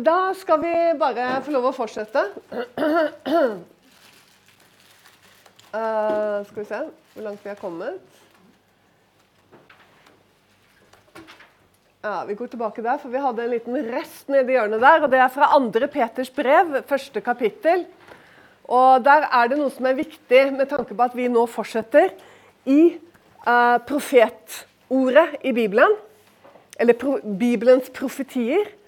Da skal vi bare få lov å fortsette. Uh, skal vi se hvor langt vi er kommet. Ja, Vi går tilbake der, for vi hadde en liten rest nedi hjørnet der. og Det er fra andre Peters brev, første kapittel. Og Der er det noe som er viktig med tanke på at vi nå fortsetter i uh, profetordet i Bibelen. Eller pro Bibelens profetier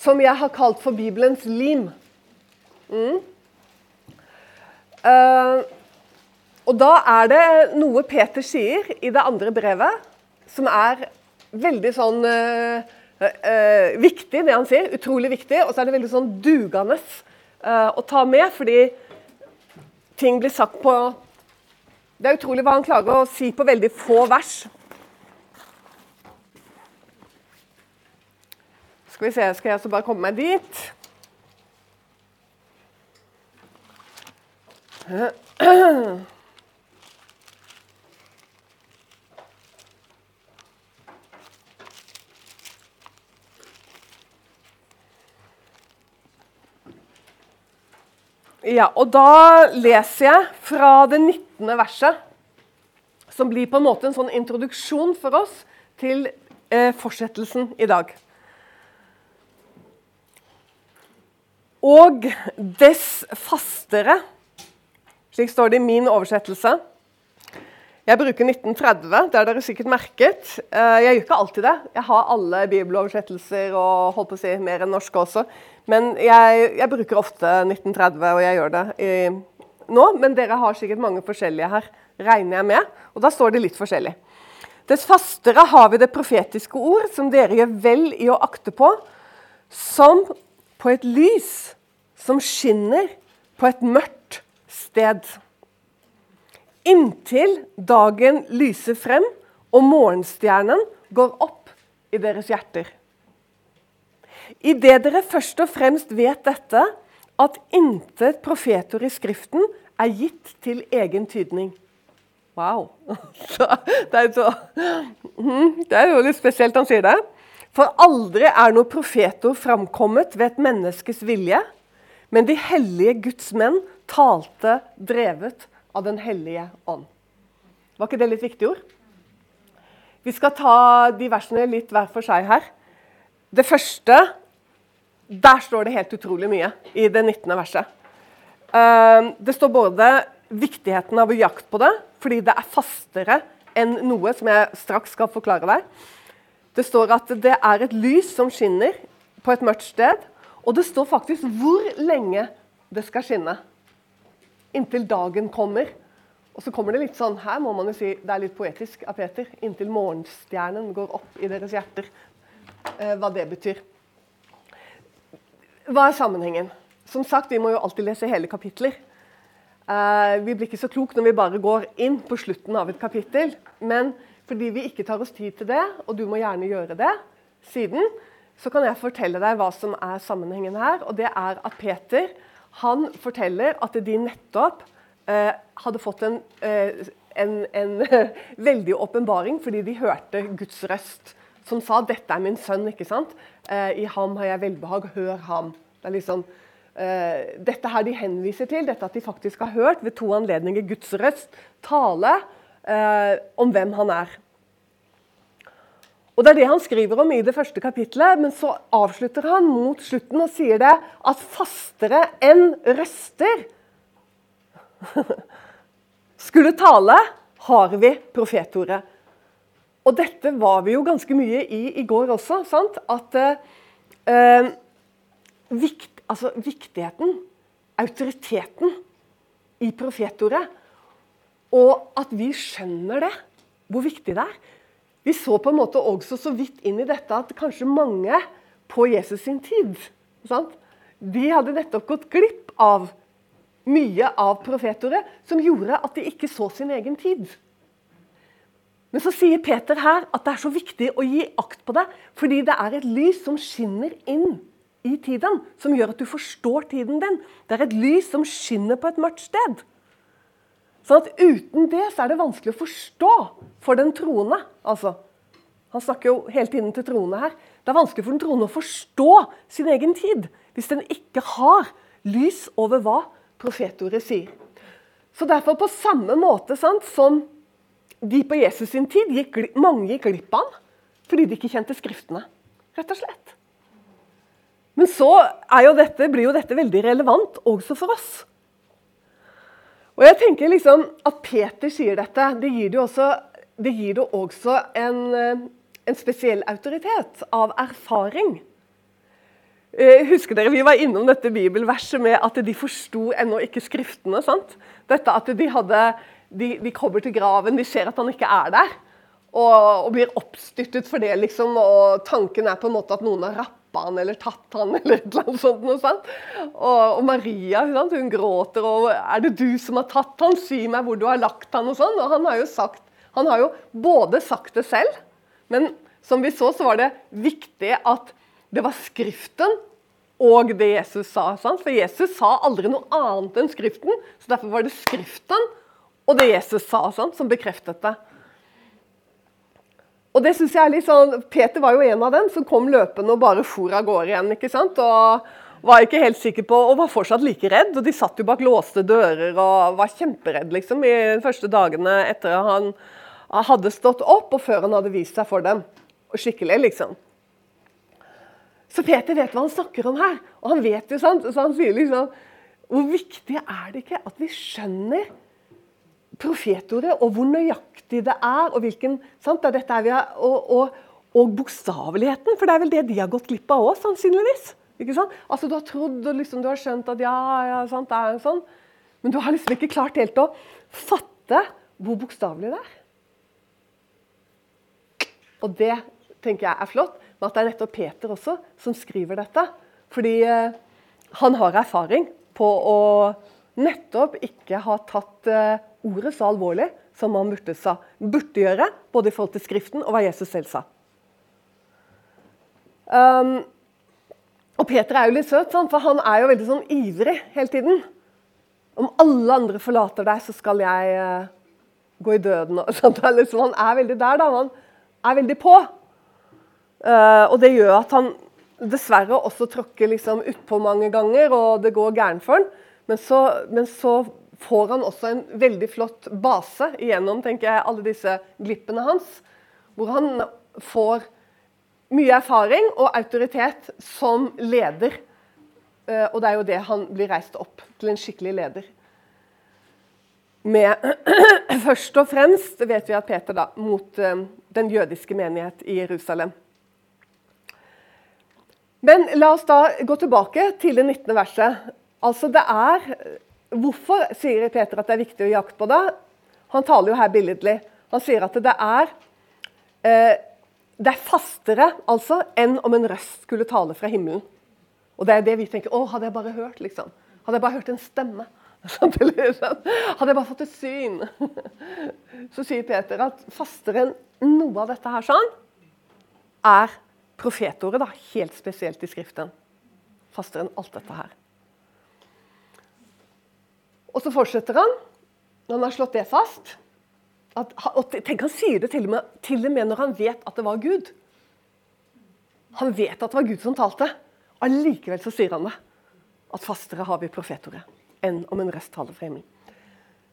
som jeg har kalt for Bibelens lim. Mm. Uh, og da er det noe Peter sier i det andre brevet, som er veldig sånn uh, uh, viktig, det han sier. Utrolig viktig. Og så er det veldig sånn dugende å ta med, fordi ting blir sagt på Det er utrolig hva han klarer å si på veldig få vers. Skal vi se, skal jeg også bare komme meg dit? Ja, og da leser jeg fra det 19. verset, som blir på en måte en sånn introduksjon for oss til eh, fortsettelsen i dag. Og dess fastere. Slik står det i min oversettelse. Jeg bruker 1930, det har dere sikkert merket. Eh, jeg gjør ikke alltid det. Jeg har alle bibeloversettelser og holdt på å si mer enn norske også. Men jeg, jeg, bruker ofte 1930, og jeg gjør det i, nå. Men dere har sikkert mange forskjellige her, regner jeg med. Og da står det litt forskjellig. Dess fastere har vi det profetiske ord, som dere gjør vel i å akte på, som på et lys som skinner på et mørkt sted. Inntil dagen lyser frem og morgenstjernen går opp i deres hjerter. Idet dere først og fremst vet dette, at intet profetord i Skriften er gitt til egen tydning. Wow. Det er, mhm, det er jo litt spesielt han sier det. For aldri er noe profetord framkommet ved et menneskes vilje, men de hellige Guds menn talte drevet av Den hellige ånd. Var ikke det litt viktige ord? Vi skal ta de versene litt hver for seg her. Det første Der står det helt utrolig mye i det 19. verset. Ehm, det står både viktigheten av å jakte på det, fordi det er fastere enn noe, som jeg straks skal forklare deg. Det står at det er et lys som skinner på et mørkt sted. Og det står faktisk hvor lenge det skal skinne. Inntil dagen kommer. Og så kommer det litt sånn Her må man jo si det er litt poetisk av Peter. Inntil morgenstjernen går opp i deres hjerter. Eh, hva det betyr. Hva er sammenhengen? Som sagt, Vi må jo alltid lese hele kapitler. Eh, vi blir ikke så klok når vi bare går inn på slutten av et kapittel. Men fordi vi ikke tar oss tid til det, og du må gjerne gjøre det siden, så kan jeg fortelle deg hva som er sammenhengen her. Og det er at Peter han forteller at de nettopp eh, hadde fått en, eh, en, en veldig åpenbaring fordi de hørte Guds røst som sa 'Dette er min sønn'. ikke sant? Eh, 'I ham har jeg velbehag. Hør ham'. Det er liksom eh, dette her de henviser til, dette at de faktisk har hørt ved to anledninger Guds røst tale eh, om hvem han er. Og Det er det han skriver om i det første kapitlet, men så avslutter han mot slutten og sier det at fastere enn røster skulle tale, har vi profetordet. Og dette var vi jo ganske mye i i går også. sant? At eh, vikt, altså viktigheten, autoriteten, i profetordet og at vi skjønner det, hvor viktig det er. Vi så på en måte også så vidt inn i dette at kanskje mange på Jesus sin tid sant? De hadde nettopp gått glipp av mye av profetordet som gjorde at de ikke så sin egen tid. Men så sier Peter her at det er så viktig å gi akt på det, fordi det er et lys som skinner inn i tiden, som gjør at du forstår tiden din. Det er et lys som skinner på et mørkt sted. Sånn at Uten det så er det vanskelig å forstå for den troende. Altså, han snakker jo hele tiden til troende her. Det er vanskelig for den troende å forstå sin egen tid hvis den ikke har lys over hva profetordet sier. Så derfor, på samme måte sant, som de på Jesus sin tid, gikk, mange gikk glipp av fordi de ikke kjente Skriftene. Rett og slett. Men så jo dette, blir jo dette veldig relevant også for oss. Og jeg tenker liksom At Peter sier dette, det gir det jo også, det gir det også en, eh, en spesiell autoritet av erfaring. Eh, husker dere, Vi var innom dette bibelverset med at de forsto ennå ikke Skriftene. sant? Dette at de, hadde, de, de, kommer til graven, de ser at han ikke er der. Og, og, blir oppstyrtet for det, liksom. Og tanken er på en måte at noen har rappa han eller tatt han eller et eller annet sånt. Noe sant? Og, og Maria sant? hun gråter og 'Er det du som har tatt han? Si meg hvor du har lagt han', og sånn. Og han har jo sagt Han har jo både sagt det selv, men som vi så, så var det viktig at det var Skriften og det Jesus sa. Sant? For Jesus sa aldri noe annet enn Skriften. Så derfor var det Skriften og det Jesus sa, sant? som bekreftet det. Og det synes jeg er litt sånn, Peter var jo en av dem som kom løpende og bare for av gårde igjen. ikke sant? Og var ikke helt sikker på, og var fortsatt like redd. og De satt jo bak låste dører og var kjemperedd liksom, i de første dagene etter at han hadde stått opp, og før han hadde vist seg for dem. Og skikkelig, liksom. Så Peter vet hva han snakker om her. Og han vet jo, sant? Så han sier liksom Hvor viktig er det ikke at vi skjønner profetordet, og hvor nøyaktig det er, og hvilken sant? Det er har, og, og, og bokstaveligheten, for det er vel det de har gått glipp av òg, sannsynligvis. Ikke sant? Altså Du har trodd og liksom, du har skjønt at ja, ja, sant, det er en sånn, men du har liksom ikke klart helt å fatte hvor bokstavelig det er. Og det tenker jeg er flott men at det er nettopp Peter også som skriver dette. Fordi eh, han har erfaring på å nettopp ikke ha tatt eh, ordet så alvorlig som han burde, sa, burde gjøre, både i forhold til Skriften og hva Jesus selv sa. Um, og Peter er jo litt søt, for han er jo veldig sånn ivrig hele tiden. Om alle andre forlater deg, så skal jeg uh, gå i døden. Og, sant? Liksom, han er veldig der, da. Han er veldig på. Uh, og det gjør at han dessverre også tråkker liksom utpå mange ganger, og det går gærent for han. Men så, men så, får han også en veldig flott base igjennom tenker jeg, alle disse glippene hans. Hvor han får mye erfaring og autoritet som leder. Uh, og det er jo det han blir reist opp til en skikkelig leder. Med først og fremst vet vi at Peter da, mot uh, den jødiske menighet i Jerusalem. Men la oss da gå tilbake til det 19. verset. Altså det er, Hvorfor sier Peter at det er viktig å jakte på det? Han taler jo her billedlig. Han sier at det er eh, det er fastere altså, enn om en røst skulle tale fra himmelen. Og det er det vi tenker. Å, hadde jeg bare hørt, liksom. Hadde jeg bare hørt en stemme. Hadde jeg bare fått et syn. Så sier Peter at fastere enn noe av dette her sånn, er profetordet, da, helt spesielt i Skriften. Fastere enn alt dette her. Og så fortsetter han, når han har slått det fast at, og Tenk, han sier det til og, med, til og med når han vet at det var Gud. Han vet at det var Gud som talte. Allikevel så sier han det. At fastere har vi profetordet enn om en røst taler fra himmelen.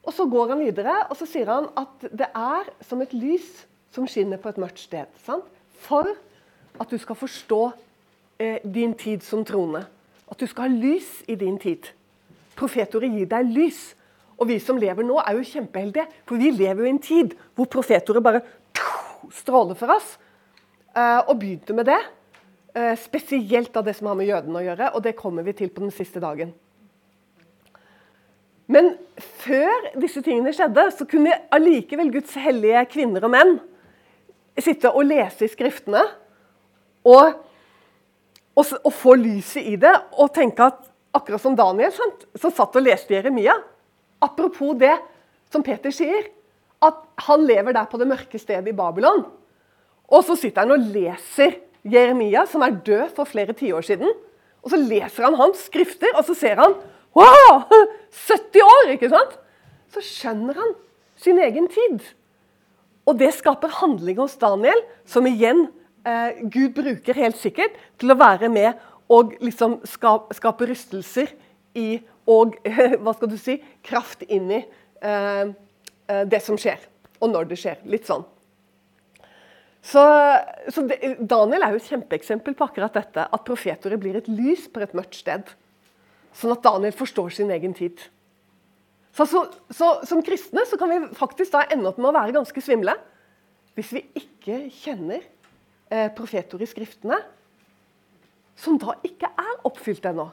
Og Så går han videre og så sier han at det er som et lys som skinner på et mørkt sted. Sant? For at du skal forstå eh, din tid som troende. At du skal ha lys i din tid. Profetordet gir deg lys. Og vi som lever nå, er jo kjempeheldige. For vi lever jo i en tid hvor profetordet bare stråler for oss. Eh, og begynte med det. Eh, spesielt av det som har med jødene å gjøre. Og det kommer vi til på den siste dagen. Men før disse tingene skjedde, så kunne allikevel Guds hellige kvinner og menn sitte og lese i Skriftene og, og, og få lyset i det og tenke at akkurat som Daniel, sant, som satt og leste Jeremia Apropos det som Peter sier, at han lever der på det mørke stedet i Babylon. Og så sitter han og leser Jeremia, som er død for flere tiår siden. Og så leser han hans skrifter, og så ser han Wow! 70 år! ikke sant? Så skjønner han sin egen tid. Og det skaper handling hos Daniel, som igjen eh, Gud bruker helt sikkert til å være med og liksom skape, skape rystelser i og hva skal du si, kraft inn i eh, eh, det som skjer, og når det skjer. Litt sånn. Så, så det, Daniel er jo et kjempeeksempel på akkurat dette. At profetordet blir et lys på et mørkt sted. Sånn at Daniel forstår sin egen tid. Så, så, så Som kristne så kan vi faktisk da ende opp med å være ganske svimle hvis vi ikke kjenner eh, profetordet i Skriftene som da ikke er oppfylt ennå.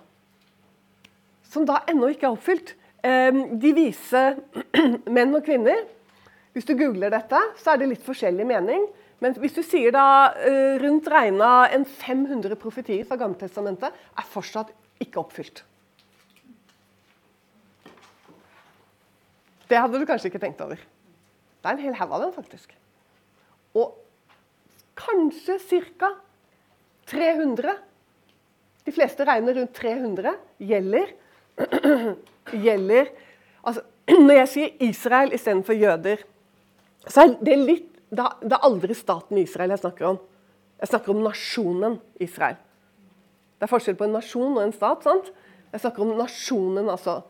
Som da ennå ikke er oppfylt. Eh, de vise menn og kvinner Hvis du googler dette, så er det litt forskjellig mening. Men hvis du sier da uh, rundt regna en 500 profetier fra Gammeltestamentet er fortsatt ikke oppfylt. Det hadde du kanskje ikke tenkt over. Det er en hel haug av dem, faktisk. Og kanskje ca. 300 De fleste regner rundt 300 gjelder, gjelder altså, Når jeg sier Israel istedenfor jøder, så er det litt det er aldri staten Israel jeg snakker om. Jeg snakker om nasjonen Israel. Det er forskjell på en nasjon og en stat. sant? Jeg snakker om nasjonen, altså.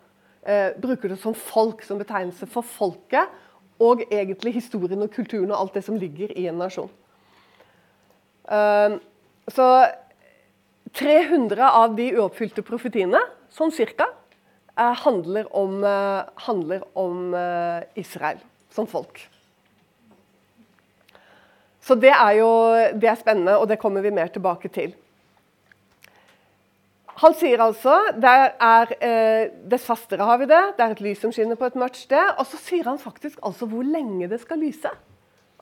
Eh, bruker det som folk, som betegnelse for folket. Og egentlig historien og kulturen og alt det som ligger i en nasjon. Eh, så 300 av de uoppfylte profetiene, sånn cirka, eh, handler om, eh, handler om eh, Israel som folk. Så det er jo det er spennende, og det kommer vi mer tilbake til. Han sier altså der er, Dess fastere har vi det, det er et lys som skinner på et mørkt sted. Og så sier han faktisk altså hvor lenge det skal lyse.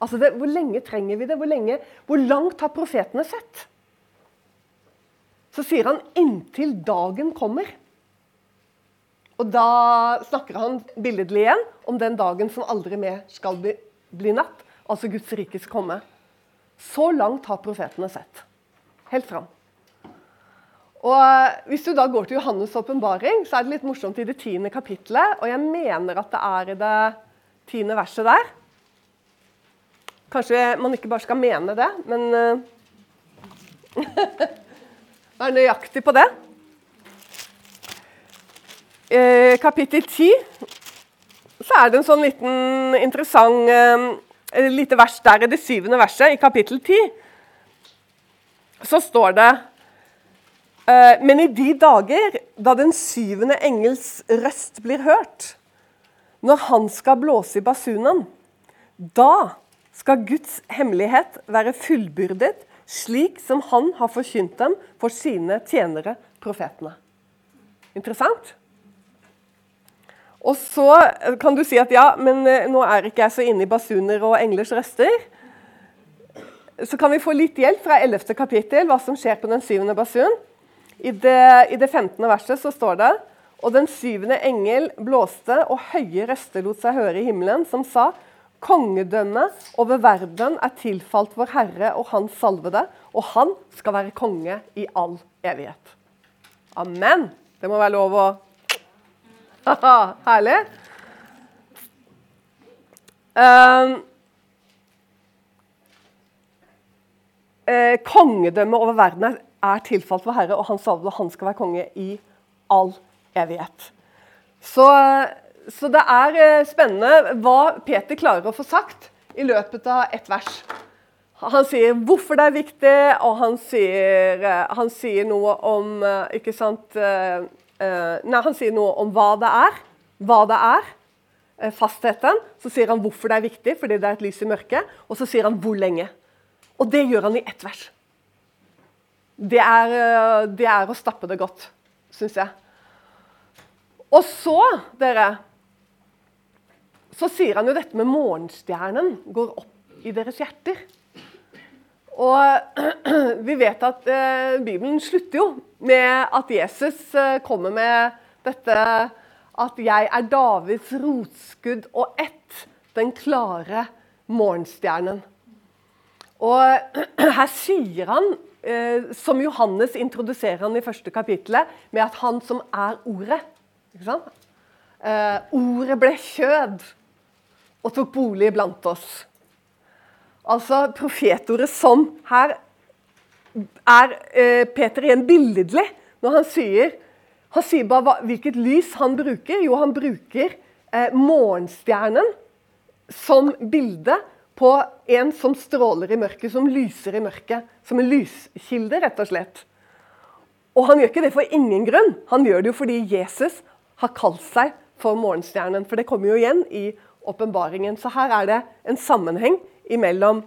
Altså det, Hvor lenge trenger vi det? Hvor, lenge, hvor langt har profetene sett? Så sier han 'inntil dagen kommer'. Og da snakker han billedlig igjen om den dagen som aldri mer skal bli, bli natt, altså Guds rikes komme. Så langt har profetene sett. Helt fram. Og eh, Hvis du da går til Johannes' åpenbaring, så er det litt morsomt i det tiende kapitlet. Og jeg mener at det er i det tiende verset der. Kanskje man ikke bare skal mene det, men Vær nøyaktig på det. Uh, kapittel 10 så er det en sånn liten interessant uh, lite vers der i det syvende verset, i kapittel 10, så står det «Eh, Men i de dager da den syvende engels røst blir hørt, når han skal blåse i basunen, da skal Guds hemmelighet være fullbyrdet, slik som han har forkynt dem for sine tjenere, profetene. Interessant? Og så kan du si at ja, men eh, nå er ikke jeg så inne i basuner og englers røster. Så kan vi få litt hjelp fra 11. kapittel, hva som skjer på den syvende basun. I det, I det 15. verset så står det Og den syvende engel blåste, og høye røster lot seg høre i himmelen, som sa Kongedømmet over verden er tilfalt vår Herre og Hans salvede, og han skal være konge i all evighet. Amen. Det må være lov å Herlig. Um, eh, kongedømmet over verden er, tilfalt for Herre, og han salvede, og han skal være konge i all evighet. Så, så det er uh, spennende hva Peter klarer å få sagt i løpet av ett vers. Han sier hvorfor det er viktig, og han sier, eh, han sier noe om eh, ikke sant, nei, han sier noe om hva det er. Hva det er. Fastheten. Så sier han hvorfor det er viktig, fordi det er et lys i mørket. Og så sier han hvor lenge. Og det gjør han i ett vers. Det er, det er å stappe det godt, syns jeg. Og så, dere Så sier han jo dette med morgenstjernen går opp i deres hjerter. Og vi vet at eh, Bibelen slutter jo med at Jesus eh, kommer med dette at 'jeg er Davids rotskudd og ett, den klare morgenstjernen'. Og her sier han, eh, som Johannes introduserer han i første kapittelet, med at han som er ordet ikke sant? Eh, Ordet ble kjød og tok bolig blant oss. Altså profetordet som her er eh, Peter igjen billedlig når han sier Han sier bare hvilket lys han bruker. Jo, han bruker eh, morgenstjernen som bilde på en som stråler i mørket, som lyser i mørket. Som en lyskilde, rett og slett. Og han gjør ikke det for ingen grunn. Han gjør det jo fordi Jesus har kalt seg for morgenstjernen. For det kommer jo igjen i åpenbaringen. Så her er det en sammenheng imellom,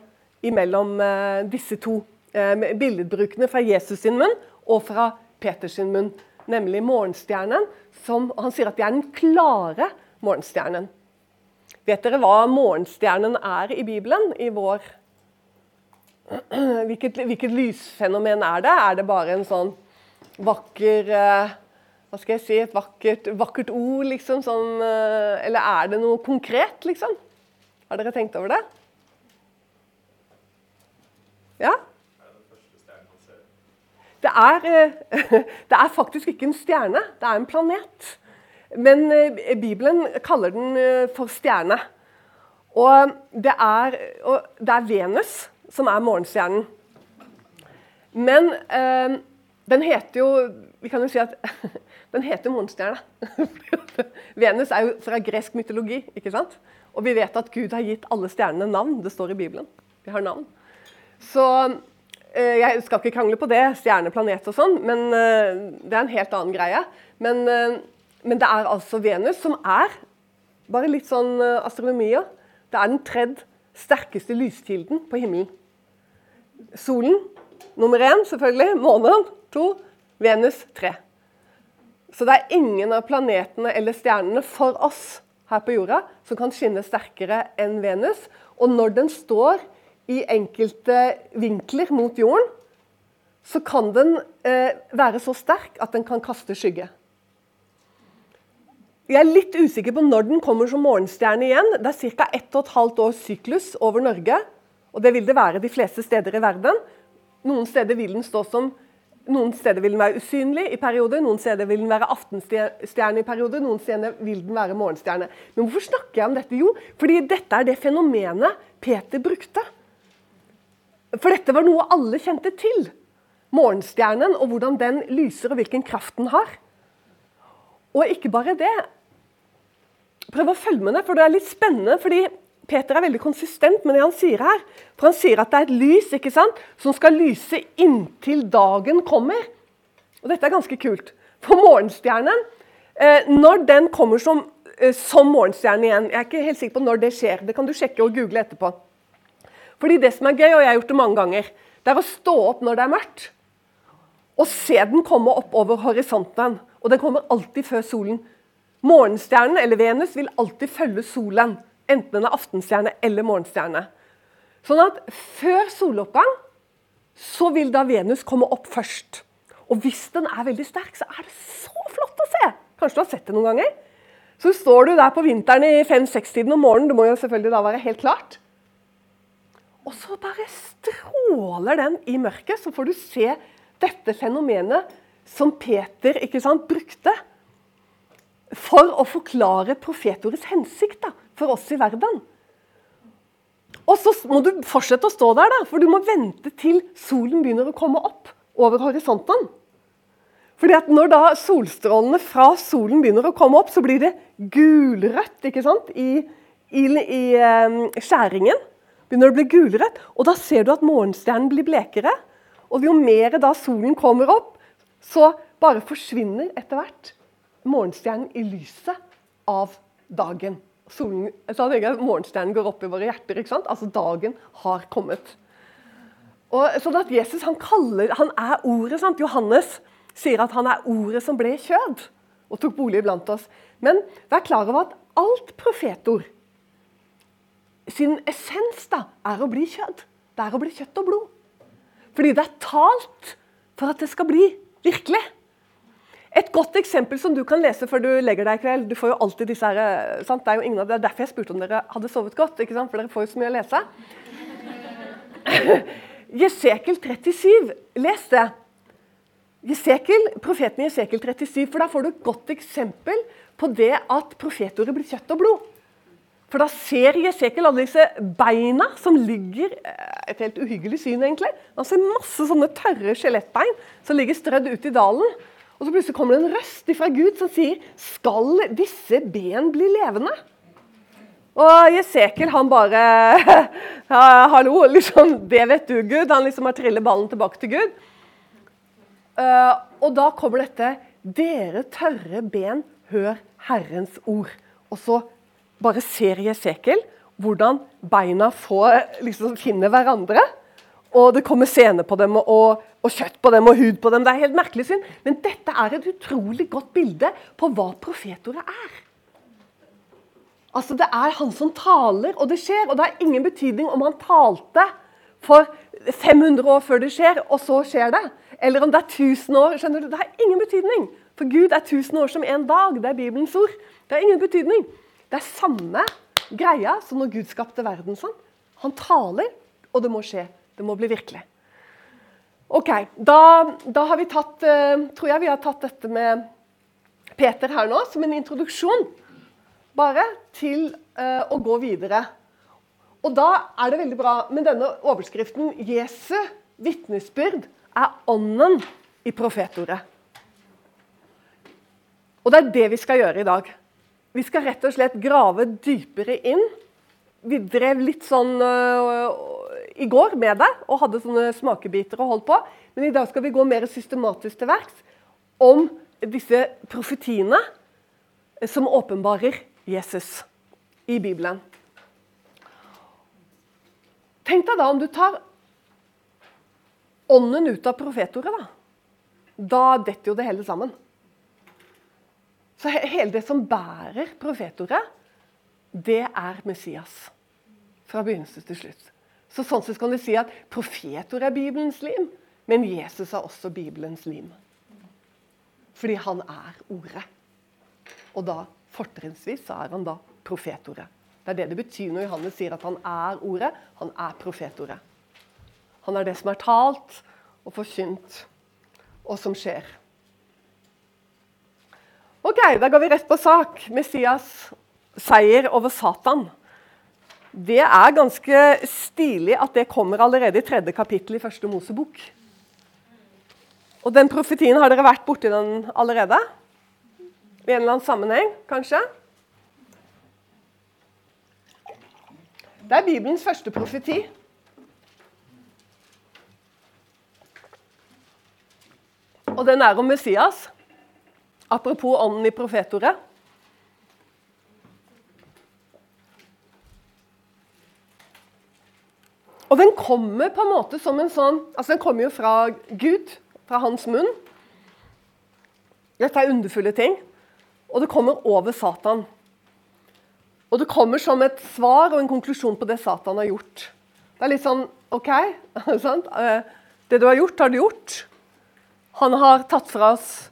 imellom uh, disse to uh, billedbrukene fra Jesus sin munn og fra Peters sin munn. Nemlig morgenstjernen. Som, han sier at det er den klare morgenstjernen. Vet dere hva morgenstjernen er i Bibelen? I vår hvilket, hvilket lysfenomen er det? Er det bare en sånn vakker uh, hva skal jeg si, et vakkert, vakkert ord, liksom? Sånn, eller er det noe konkret, liksom? Har dere tenkt over det? Ja? Det er, det er faktisk ikke en stjerne, det er en planet. Men Bibelen kaller den for stjerne. Og det er, og det er Venus som er morgenstjernen. Men eh, den heter jo Vi kan jo si at den heter morgenstjerne. Venus er jo fra gresk mytologi. ikke sant? Og vi vet at Gud har gitt alle stjernene navn. Det står i Bibelen. Vi har navn. Så eh, jeg skal ikke krangle på det, stjerne, planet og sånn, men eh, det er en helt annen greie. Men, eh, men, det er altså Venus som er bare litt sånn astronomia. Det er den tredje sterkeste lyskilden på himmelen. Solen nummer én, selvfølgelig. Månen to. Venus tre. Så det er ingen av planetene eller stjernene for oss her på jorda som kan skinne sterkere enn Venus. Og når den står i enkelte vinkler mot jorden, så kan den eh, være så sterk at den kan kaste skygge. Jeg er litt usikker på når den kommer som morgenstjerne igjen. Det er ca. 1 12 års syklus over Norge. Og det vil det være de fleste steder i verden. Noen steder vil den stå som noen steder vil den være usynlig i perioder, noen steder vil den være aftenstjerne i perioder, noen steder vil den være morgenstjerne. Men hvorfor snakker jeg om dette? Jo, fordi dette er det fenomenet Peter brukte. For dette var noe alle kjente til. Morgenstjernen og hvordan den lyser, og hvilken kraft den har. Og ikke bare det. Prøv å følge med for det er litt spennende. fordi Peter er veldig konsistent med det han sier her. For han sier at det er et lys ikke sant, som skal lyse inntil dagen kommer. Og Dette er ganske kult. For morgenstjernen, eh, når den kommer som, eh, som morgenstjerne igjen Jeg er ikke helt sikker på når det skjer. Det kan du sjekke og google etterpå. Fordi det som er gøy, og jeg har gjort det mange ganger, det er å stå opp når det er mørkt. Og se den komme opp over horisonten. Og den kommer alltid før solen. Morgenstjernen eller Venus vil alltid følge solen. Enten den er aftenstjerne eller morgenstjerne. Sånn at før soloppgang så vil da Venus komme opp først. Og hvis den er veldig sterk, så er det så flott å se! Kanskje du har sett det noen ganger? Så står du der på vinteren i fem-seks-tiden om morgenen, det må jo selvfølgelig da være helt klart. Og så bare stråler den i mørket, så får du se dette fenomenet som Peter sant, brukte for å forklare profetordets hensikt da, for oss i verden. Og så må du fortsette å stå der, da, for du må vente til solen begynner å komme opp over horisonten. Fordi at Når da solstrålene fra solen begynner å komme opp, så blir det gulrødt ikke sant? i, i, i skjæringen. Begynner å bli gulrødt, og Da ser du at morgenstjernen blir blekere. Og jo mer da solen kommer opp, så bare forsvinner etter hvert morgenstjernen i lyset av dagen. Solen, så jeg Morgenstjernen går opp i våre hjerter. ikke sant? Altså dagen har kommet. Og sånn at Jesus han, kaller, han er ordet. sant? Johannes sier at han er ordet som ble kjød og tok bolig blant oss. Men vær klar over at alt profetord sin essens da, er å bli kjød. Det er å bli kjøtt og blod. Fordi det er talt for at det skal bli virkelig. Et godt eksempel som du kan lese før du legger deg i kveld Du får jo alltid disse her, eh, sant? Det er jo ingen av det er derfor jeg spurte om dere hadde sovet godt. ikke sant? For dere får jo så mye å lese. Jesekel 37. Les det. Jesekel, profeten Jesekel 37, for da får du et godt eksempel på det at profetordet blir kjøtt og blod. For da ser Jesekel alle disse beina som ligger eh, Et helt uhyggelig syn, egentlig. Han ser masse sånne tørre skjelettbein som ligger strødd ut i dalen. Og så plutselig kommer det en røst fra Gud som sier Skal disse ben bli levende? Og Jesekel han bare ja, Hallo, liksom, det vet du, Gud. Han liksom har trillet ballen tilbake til Gud. Uh, og da kommer dette Dere tørre ben, hør Herrens ord. Og så bare ser Jesekel hvordan beina får, liksom, finner hverandre. Og det kommer sene på dem og, og, kjøtt på dem og hud på dem. Det er helt merkelig syn. Men dette er et utrolig godt bilde på hva profetordet er. Altså Det er han som taler, og det skjer. Og det har ingen betydning om han talte for 500 år før det skjer, og så skjer det. Eller om det er 1000 år. skjønner du? Det har ingen betydning. For Gud er 1000 år som en dag. Det er Bibelens ord. Det har ingen betydning. Det er samme greia som når Gud skapte verden sånn. Han taler, og det må skje. Det må bli virkelig. Ok, Da, da har vi tatt, uh, tror jeg vi har tatt dette med Peter her nå som en introduksjon bare til uh, å gå videre. Og da er det veldig bra med denne overskriften 'Jesu vitnesbyrd er ånden i profetordet'. Og det er det vi skal gjøre i dag. Vi skal rett og slett grave dypere inn. Vi drev litt sånn uh, i går med deg og hadde sånne smakebiter og holdt på. Men i dag skal vi gå mer systematisk til verks om disse profetiene som åpenbarer Jesus i Bibelen. Tenk deg da om du tar ånden ut av profetordet. Da Da detter jo det hele sammen. Så hele det som bærer profetordet, det er Messias. Fra begynnelse til slutt. Så sånn sett kan du si at profetordet er Bibelens lim, men Jesus er også Bibelens lim. Fordi han er ordet. Og da fortrinnsvis så er han da profetordet. Det er det det betyr når Johannes sier at han er ordet. Han er profetordet. Han er det som er talt og forkynt, og som skjer. Ok, Da går vi rett på sak. Messias seier over Satan. Det er ganske stilig at det kommer allerede i tredje kapittel i første Mosebok. Og Den profetien, har dere vært borti den allerede? I en eller annen sammenheng, kanskje? Det er Bibelens første profeti. Og den er om Messias. Apropos ånden i profetordet. Og den kommer på en måte som en sånn altså Den kommer jo fra Gud, fra hans munn. Dette er underfulle ting. Og det kommer over Satan. Og det kommer som et svar og en konklusjon på det Satan har gjort. Det er litt sånn OK. sant? det du har gjort, har du gjort. Han har tatt fra oss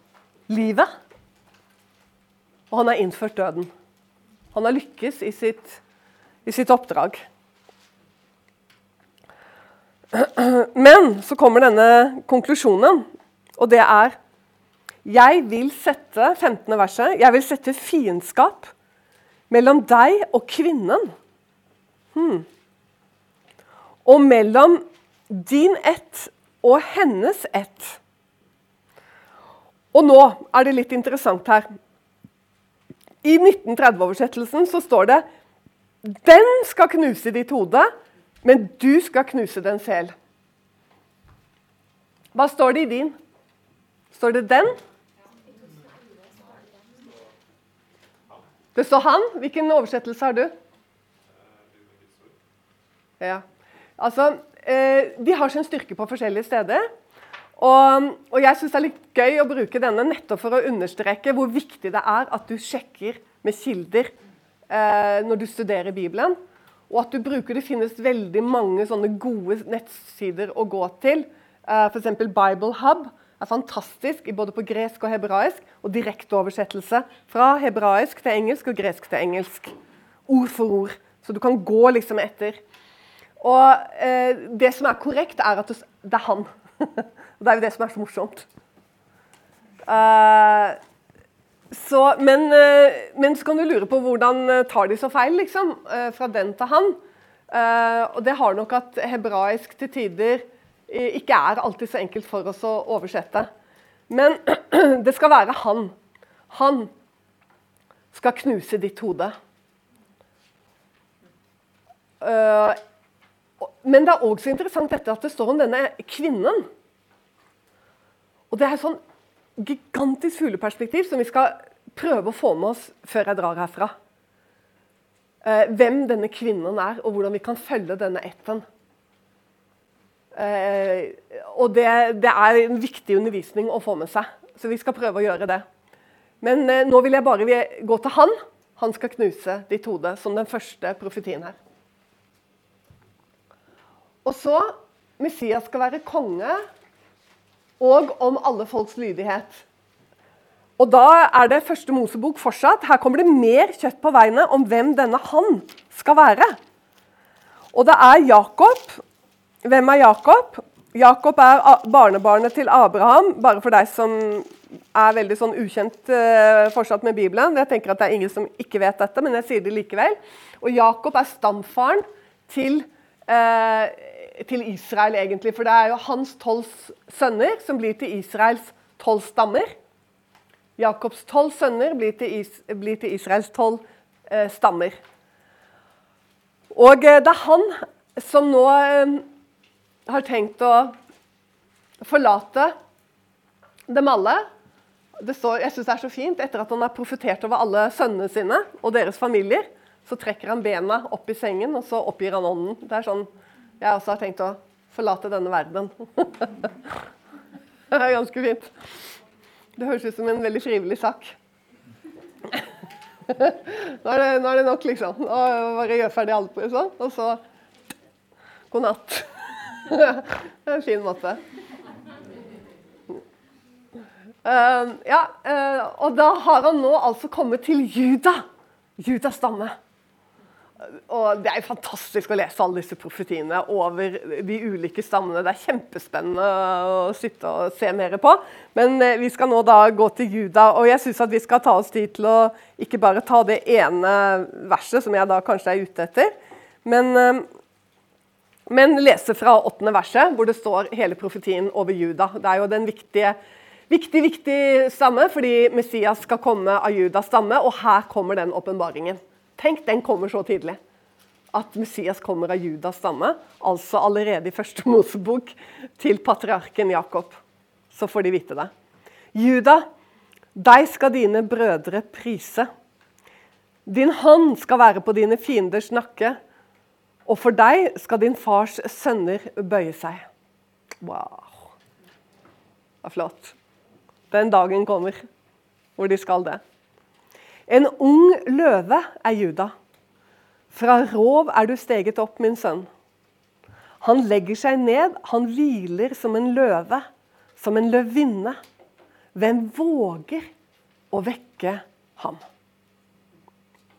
livet. Og han har innført døden. Han har lykkes i sitt, i sitt oppdrag. Men så kommer denne konklusjonen, og det er Jeg vil sette 15. verset, jeg vil sette fiendskap mellom deg og kvinnen. Hmm. Og mellom din ett og hennes ett. Og nå er det litt interessant her. I 1930-oversettelsen så står det 'Den skal knuse ditt hode, men du skal knuse den selv'. Hva står det i din? Står det 'den'? Det står 'han'. Hvilken oversettelse har du? Ja. Altså, eh, De har sin styrke på forskjellige steder. Og, og jeg syns det er litt gøy å bruke denne nettopp for å understreke hvor viktig det er at du sjekker med kilder eh, når du studerer Bibelen. Og at du bruker Det finnes veldig mange sånne gode nettsider å gå til. Eh, F.eks. Bible Hub er fantastisk både på gresk og hebraisk. Og direkteoversettelse fra hebraisk til engelsk og gresk til engelsk. Ord for ord. Så du kan gå liksom etter. Og eh, det som er korrekt, er at det er han. Og det er jo det som er så morsomt. Uh, Så, men, eh, men, så kan du lure på hvordan eh, tar de så feil, liksom? Eh, fra den til han. Og det har nok at hebraisk til tider ikke er alltid så enkelt for oss å oversette. Men det skal være han. Han skal knuse ditt hode. Men det er også interessant dette at det står om denne kvinnen. Og det er sånn gigantisk fugleperspektiv som vi skal prøve å få med oss før jeg drar herfra. Eh, hvem denne kvinnen er, og hvordan vi kan følge denne ætten. Eh, og det, det, er en viktig undervisning å få med seg, så vi skal prøve å gjøre det. Men eh, nå vil jeg bare gå til han. Han skal knuse ditt hode, som den første profetien her. Og så Messias skal være konge, og om alle folks lydighet. Og da er det første Mosebok fortsatt. Her kommer det mer kjøtt på veiene om hvem denne han skal være. Og det er Jakob. Hvem er Jakob? Jakob er barnebarnet til Abraham, bare for deg som er veldig sånn ukjent uh, fortsatt med Bibelen. Jeg tenker at Det er ingen som ikke vet dette, men jeg sier det likevel. Og Jakob er stamfaren til uh, til Israel, egentlig. For det er jo hans tolv sønner som blir til Israels tolv stammer. Jakobs tolv sønner blir til, Is blir til Israels tolv eh, stammer. Og eh, det er han som nå eh, har tenkt å forlate dem alle. Står, jeg synes det er så fint, Etter at han har profetert over alle sønnene sine og deres familier, så trekker han bena opp i sengen, og så oppgir han ånden. Det er sånn jeg også har tenkt å forlate denne verden. det er ganske fint. Det høres ut som en veldig frivillig sak. nå, er det, nå, er det, nok, liksom. Nå bare gjør ferdig alt, liksom. Og så god natt. det er en fin måte. Uh, ja, uh, og da har han nå altså kommet til Juda. Judas stamme. Og Det er fantastisk å lese alle disse profetiene over de ulike stammene. Det er kjempespennende å sitte og se mer på. Men eh, vi skal nå da gå til Juda, og jeg syns vi skal ta oss tid til å ikke bare ta det ene verset, som jeg da kanskje er ute etter, men, eh, men lese fra åttende verset, hvor det står hele profetien over Juda. Det er jo den viktige Viktig, viktig stamme, fordi Messias skal komme av Judas stamme, og her kommer den åpenbaringen. Tenk, den kommer så tidlig. At Messias kommer av Judas stamme, altså allerede i første Mosebok, til patriarken Jakob. Så får de vite det. Juda, deg skal dine brødre prise. Din hånd skal være på dine fienders nakke, og for deg skal din fars sønner bøye seg. Wow. Det er flott. Den dagen kommer hvor de skal det. En ung løve er Juda. Fra rov er du steget opp, min sønn. Han legger seg ned, han hviler som en løve, som en løvinne. Hvem våger å vekke ham?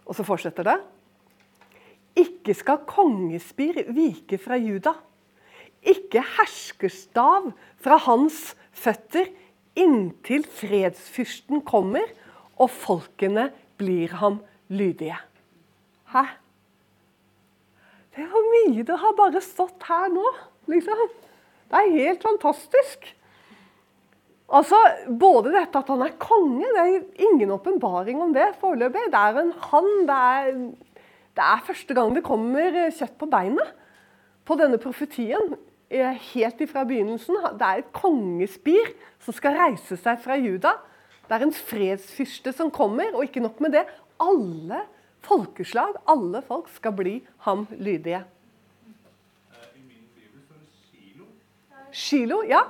Og så fortsetter det. Ikke skal kongespir vike fra Juda. Ikke herskerstav fra hans føtter inntil fredsfyrsten kommer og folkene blir ham lydige. Hæ? Det var mye det har bare stått her nå, liksom. Det er helt fantastisk. Altså, Både dette at han er konge, det er ingen åpenbaring om det foreløpig. Det er en han. Det er, det er første gang det kommer kjøtt på beinet på denne profetien. Helt ifra begynnelsen. Det er et kongespir som skal reise seg fra Juda det er en fredsfyrste som kommer, og ikke nok med det. Alle folkeslag, alle folk, skal bli ham lydige. Shilo, ja.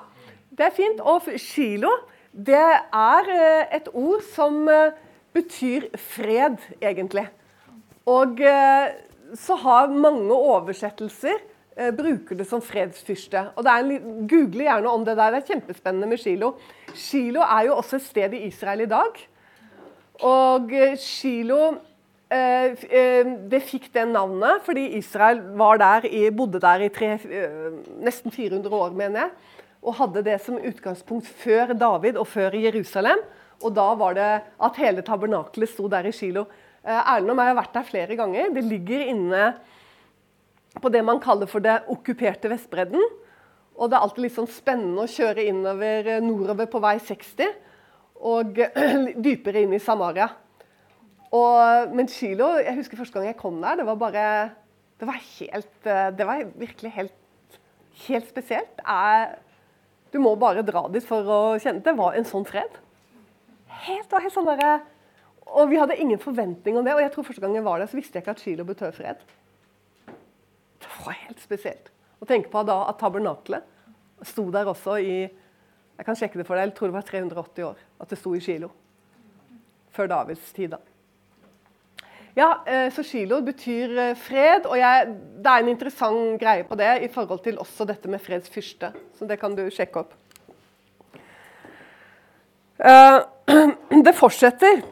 Det er fint. Og Shilo, det er eh, et ord som eh, betyr fred, egentlig. Og eh, så har mange oversettelser bruker det som fredsfyrste. Og det er en, Google gjerne om det der. Det er kjempespennende med Shilo. Shilo er jo også et sted i Israel i dag. Og eh, Shilo eh, eh, det fikk det navnet fordi Israel der bodde der i tre, nesten 400 år, mener jeg. Og hadde det som utgangspunkt før David og før Jerusalem. Og da var det at hele tabernakelet sto der i Shilo. Erlend og meg har vært der flere ganger. Det ligger inne på det man kaller for det okkuperte Vestbredden. Og det er alltid litt sånn spennende å kjøre innover eh, nordover på vei 60 og dypere inn i Samaria. Og, men Kilo, jeg husker første gang jeg kom der, det var bare Det var helt eh, Det var virkelig helt, helt spesielt. Jeg, du må bare dra dit for å kjenne Det var en sånn fred. Helt, var helt sånn der, Og vi hadde ingen forventning om det. Og jeg tror første gang jeg var der, så visste jeg ikke at Kilo betød fred. Det var helt spesielt. Å tenke på da at tabernakelet sto der også i Jeg kan sjekke det for deg, jeg tror det var 380 år at det sto i Kilo. Før Davids tid, da. Ja, eh, så Kilo betyr eh, fred, og jeg, det er en interessant greie på det i forhold til også dette med fredsfyrste. Så det kan du sjekke opp. Eh, det fortsetter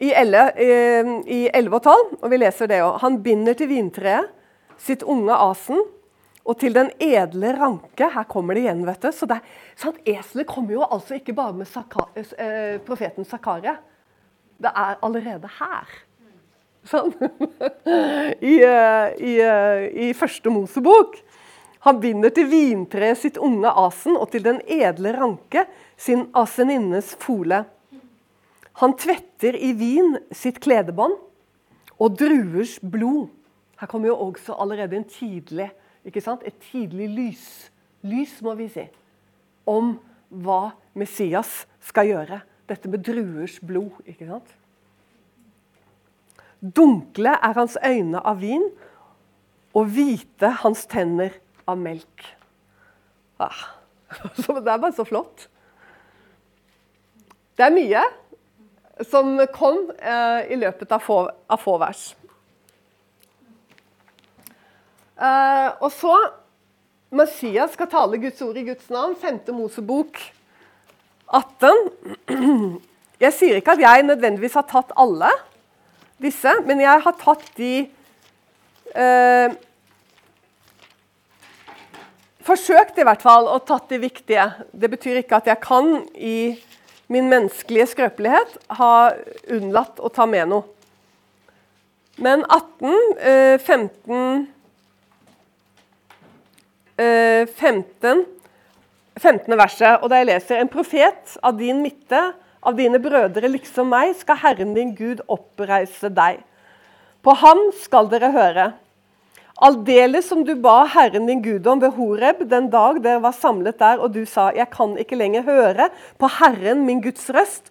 i 11 og 12, og vi leser det òg. Han binder til vintreet sitt unge asen og til den edle ranke. Her kommer det igjen, vet du. Så sant? Eselet kommer jo altså ikke bare med Saka, eh, profeten Zakaria. Det er allerede her. Sånn. I, uh, i, uh, I, første Mosebok. Han binder til vintreet sitt unge asen og til den edle ranke sin aseninnes fole. Han tvetter i vin sitt kledebånd og druers blod. Her kommer jo også allerede en tidlig ikke sant? Et tidlig lys. Lys, må vi si. Om hva Messias skal gjøre. Dette med druers blod. ikke sant? Dunkle er hans øyne av vin, og hvite hans tenner av melk. Ah, det er bare så flott. Det er mye som kom eh, i løpet av få, av få vers. Uh, og så Messias skal tale Guds ord i Guds navn. 5. Mosebok 18. Jeg sier ikke at jeg nødvendigvis har tatt alle disse, men jeg har tatt de uh, Forsøkt i hvert fall å tatt de viktige. Det betyr ikke at jeg kan i min menneskelige skrøpelighet ha unnlatt å ta med noe. Men 18, uh, 15 15, 15. verset, og da jeg leser En profet av din midte, av dine brødre liksom meg, skal Herren din Gud oppreise deg. På ham skal dere høre. Aldeles som du ba Herren din Gud om ved Horeb den dag dere var samlet der, og du sa, 'Jeg kan ikke lenger høre på Herren min Guds røst',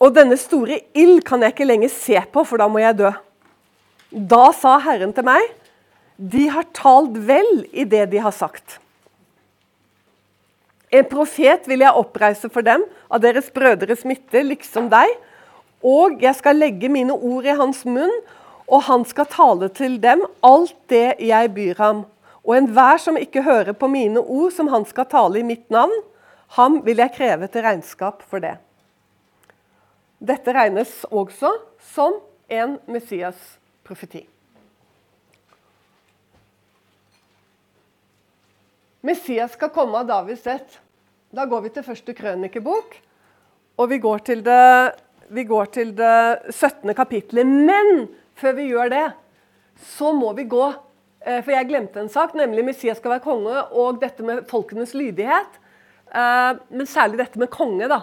og denne store ild kan jeg ikke lenger se på, for da må jeg dø. Da sa Herren til meg, de har talt vel i det de har sagt. En profet vil jeg oppreise for dem, av deres brødres midte, liksom deg. Og jeg skal legge mine ord i hans munn, og han skal tale til dem alt det jeg byr ham. Og enhver som ikke hører på mine ord, som han skal tale i mitt navn, ham vil jeg kreve til regnskap for det. Dette regnes også som en Messias-profeti. Messias skal komme av Davids ett. Da går vi til første krønikebok, og vi går til det, går til det 17. kapittelet. Men før vi gjør det, så må vi gå eh, For jeg glemte en sak, nemlig Messias skal være konge, og dette med folkenes lydighet. Eh, men særlig dette med konge, da.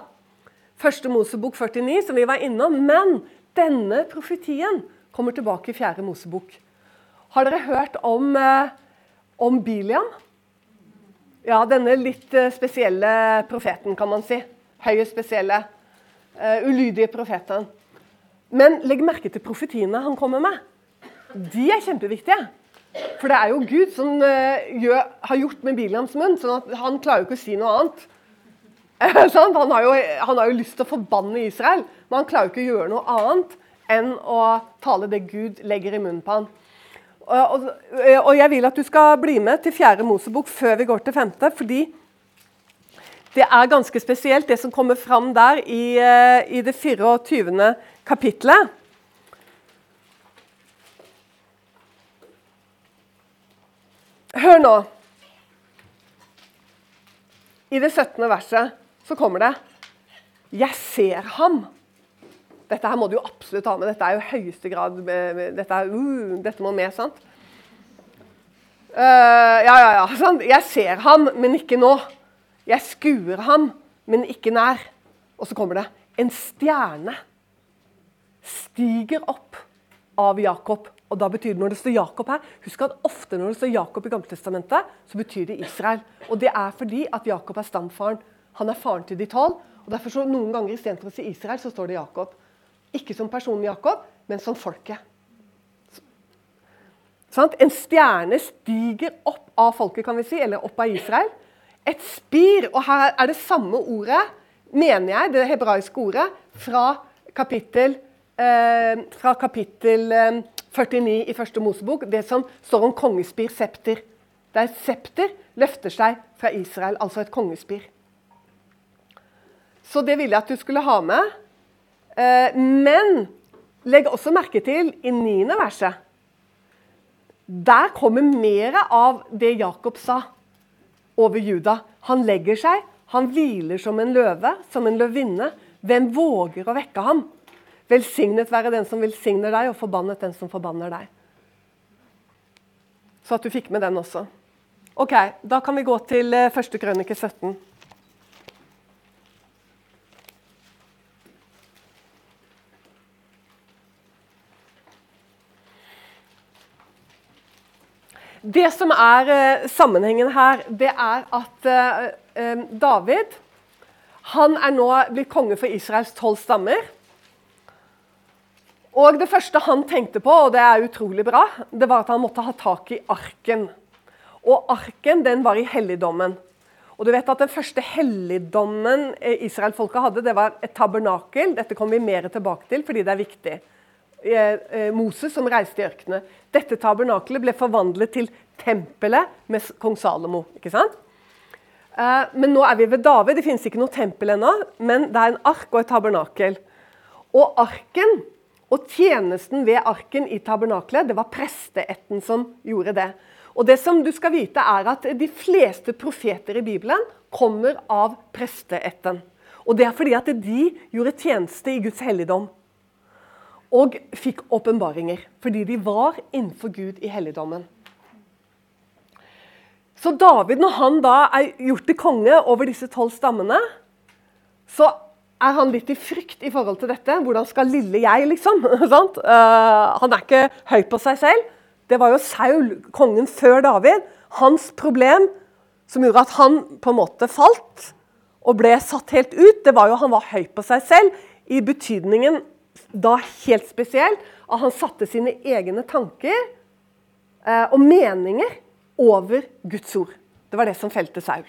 Første Mosebok 49, som vi var innom. Men denne profetien kommer tilbake i fjerde Mosebok. Har dere hørt om, eh, om Biliam? Ja, denne litt eh, spesielle profeten, kan man si. Høye spesielle. Uh, ulydige profeten. Men legg merke til profetiene han kommer med. De er kjempeviktige. For det er jo Gud som uh, gjør, har gjort med Biliams munn, sånn at han klarer jo ikke å si noe annet. han, har jo, han, har jo, lyst til å forbanne Israel, men han klarer jo ikke å gjøre noe annet enn å tale det Gud legger i munnen på han. Og, og, jeg vil at du skal bli med til fjerde Mosebok før vi går til femte. Fordi det er ganske spesielt, det som kommer fram der i, eh, i det 24. kapittelet. Hør nå. I det 17. verset så kommer det 'Jeg ser ham'. Dette her må du jo absolutt ha med. Dette er jo høyeste grad Dette, er, uh, dette må med, sant? Uh, ja, ja, ja. Sant? Jeg ser ham, men ikke nå. Jeg skuer ham, men ikke nær. Og så kommer det En stjerne stiger opp av Jakob. Og da betyr det når det står Jakob her, Husk at ofte når det står Jakob i Gammeltestamentet, så betyr det Israel. Og det er fordi at Jakob er stamfaren. Han er faren til de tolv. og derfor så Noen ganger istedenfor å si Israel, så står det Jakob. Ikke som personen Jakob, men som folket. En stjerne stiger opp av folket, kan vi si, eller opp av Israel. Et spir, og her er det samme ordet, mener jeg, det hebraiske ordet, fra kapittel, eh, fra kapittel eh, 49 i første Mosebok, det som står om kongespir, septer. Der septer løfter seg fra Israel, altså et kongespir. Så det ville jeg at du skulle ha med. Eh, men legg også merke til i niende verset der kommer mer av det Jakob sa over Juda. Han legger seg, han hviler som en løve, som en løvinne. Hvem våger å vekke ham? Velsignet være den som velsigner deg, og forbannet den som forbanner deg. Så at du fikk med den også. Ok, Da kan vi gå til eh, første krønike 17. Det som er uh, sammenhengen her, det er at uh, uh, David han er nå blitt konge for Israels tolv stammer. Og Det første han tenkte på, og det er utrolig bra, det var at han måtte ha tak i arken. Og arken den var i helligdommen. Og du vet at Den første helligdommen israelfolket hadde, det var et tabernakel. Dette kommer vi mer tilbake til fordi det er viktig. Eh, Moses som reiste i ørkenen. Dette tabernakelet ble forvandlet til tempelet med kong Salomo. ikke sant? Eh, men nå er vi ved David. Det finnes ikke noe tempel ennå, men det er en ark og et tabernakel. Og arken og tjenesten ved arken i tabernakelet, det var presteætten som gjorde det. Og det som du skal vite er at De fleste profeter i Bibelen kommer av presteætten. Og Det er fordi at de gjorde tjeneste i Guds helligdom og fikk åpenbaringer. Fordi de var innenfor Gud i helligdommen. Så David, når han da er gjort til konge over disse tolv stammene, så er han litt i frykt i forhold til dette. Hvordan skal lille jeg, liksom? uh, han er ikke høy på seg selv. Det var jo Saul, kongen før David. Hans problem som gjorde at han på en måte falt og ble satt helt ut, det var jo han var høy på seg selv i betydningen da helt spesielt at han satte sine egne tanker eh, og meninger over Guds ord. Det var det som felte Saul.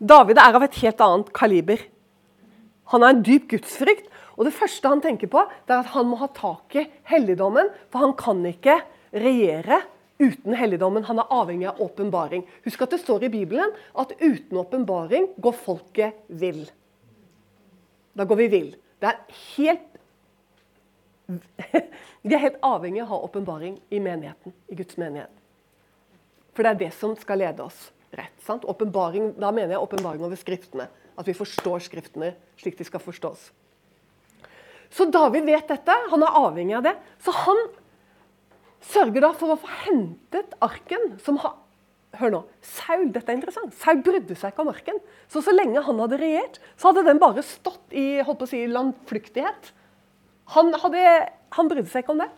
David er av et helt annet kaliber. Han har en dyp gudsfrykt. Og det første han tenker på, det er at han må ha tak i helligdommen. For han kan ikke regjere uten helligdommen. Han er avhengig av åpenbaring. Husk at det står i Bibelen at uten åpenbaring går folket vill. Da går vi vill. Det er helt Vi er helt avhengig av å ha åpenbaring i menigheten, i Guds menighet. For det er det som skal lede oss rett. sant? Åpenbaring, da mener jeg åpenbaring over Skriftene. At vi forstår Skriftene slik de skal forstås. Så David vet dette. Han er avhengig av det. Så han sørger da for å få hentet arken som har Hør nå. Saul dette er interessant, Saul brydde seg ikke om arken. Så så lenge han hadde regjert, så hadde den bare stått i holdt på å si, landflyktighet. Han, hadde, han brydde seg ikke om det.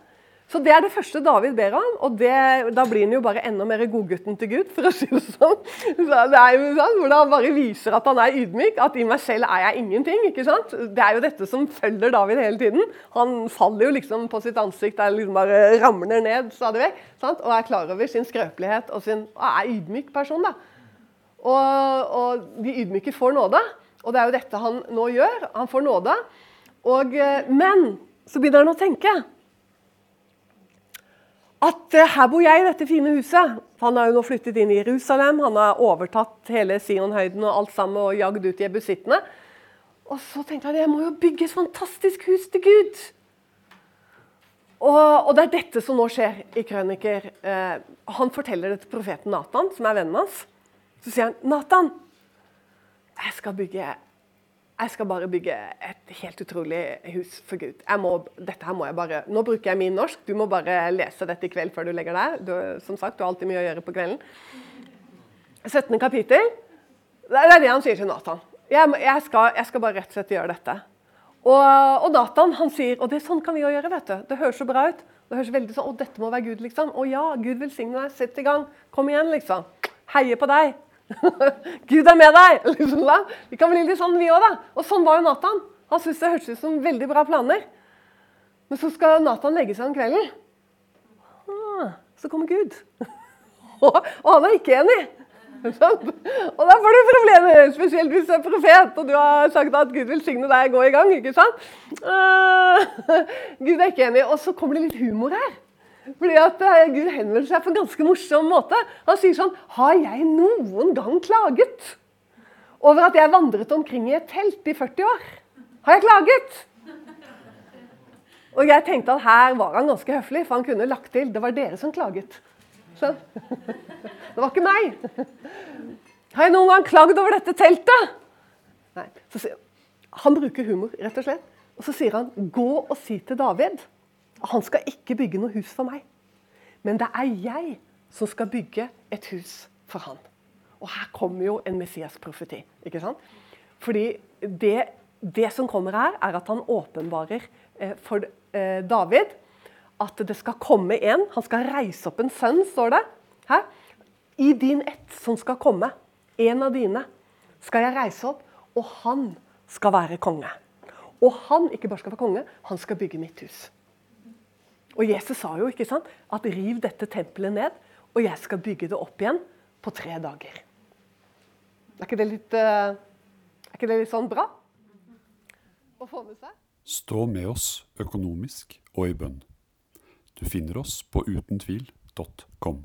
Så Det er det første David ber om, og det, da blir han jo bare enda mer godgutten til Gud. for å si det sånn. Så det er jo sånn, Hvor han bare viser at han er ydmyk. At i meg selv er jeg ingenting. ikke sant? Det er jo dette som følger David hele tiden. Han faller jo liksom på sitt ansikt der liksom bare ramler ned stadig vekk. Sant? Og er klar over sin skrøpelighet og sin, og er ydmyk person. da. Og, og de ydmyke får nåde. Og det er jo dette han nå gjør. Han får nåde. Og, eh, men så begynner han å tenke at uh, her bor jeg i dette fine huset. Han har jo nå flyttet inn i Jerusalem, han har overtatt hele Sionhøyden og alt sammen og jagd ut jebusittene. Og så tenkte han jeg må jo bygge et fantastisk hus til Gud. Og, og det er dette som nå skjer i Krøniker. Eh, han forteller det til profeten Nathan, som er vennen hans. Så sier han, 'Nathan, jeg skal bygge jeg skal bare bygge et helt utrolig hus for Gud. Må, dette her må jeg bare, Nå bruker jeg min norsk. Du må bare lese dette i kveld før du legger deg. Du, som sagt, du har alltid mye å gjøre på kvelden. 17. kapittel. Det er det han sier til Nathan. Jeg, jeg, skal, jeg, skal, bare rett og slett gjøre dette. Og, og Nathan han sier Og det er sånn kan vi jo gjøre. vet du. Det høres så bra ut. Det høres veldig sånn, Å, dette må være Gud, liksom. Å ja, Gud velsigne deg. Sett i gang. Kom igjen, liksom. Heier på deg. Gud er med deg! Liksom. Vi kan bli litt sånn, vi òg, da. Og sånn var jo Nathan. Han syntes det hørtes ut som veldig bra planer. Men så skal Nathan legge seg om kvelden. Ah, så kommer Gud. og, han er ikke enig. Og da får du problemer, spesielt hvis du er profet og du har sagt at Gud velsigne deg, gå i gang. ikke sant? Uh, Gud er ikke enig. Og så kommer det litt humor her. Fordi at uh, Gud henvender seg på en ganske morsom måte. Han sier sånn Har jeg noen gang klaget over at jeg vandret omkring i et telt i 40 år? Har jeg klaget? Og jeg tenkte at her var han ganske høflig, for han kunne lagt til det var dere som klaget. Så, Det var ikke meg. Har jeg noen gang klagd over dette teltet? Nei. Så, han bruker humor, rett og slett. Og så sier han, 'Gå og si til David han skal ikke bygge noe hus for meg. Men det er jeg som skal bygge et hus for han. Og her kommer jo en Messias-profeti. ikke sant? Fordi det, det, som kommer her, er at han åpenbarer eh, for eh, David at det skal komme en. Han skal reise opp en sønn, står det. her. I din ett som skal komme, en av dine, skal jeg reise opp, og han skal være konge. Og han ikke bare skal være konge, han skal bygge mitt hus. Og Jesus sa jo ikke sant, at riv dette tempelet ned, og jeg skal bygge det opp igjen på tre dager. Er ikke det litt, uh, er ikke det litt sånn bra å få med seg? Stå med oss økonomisk og i bønn. Du finner oss på utentvil.com.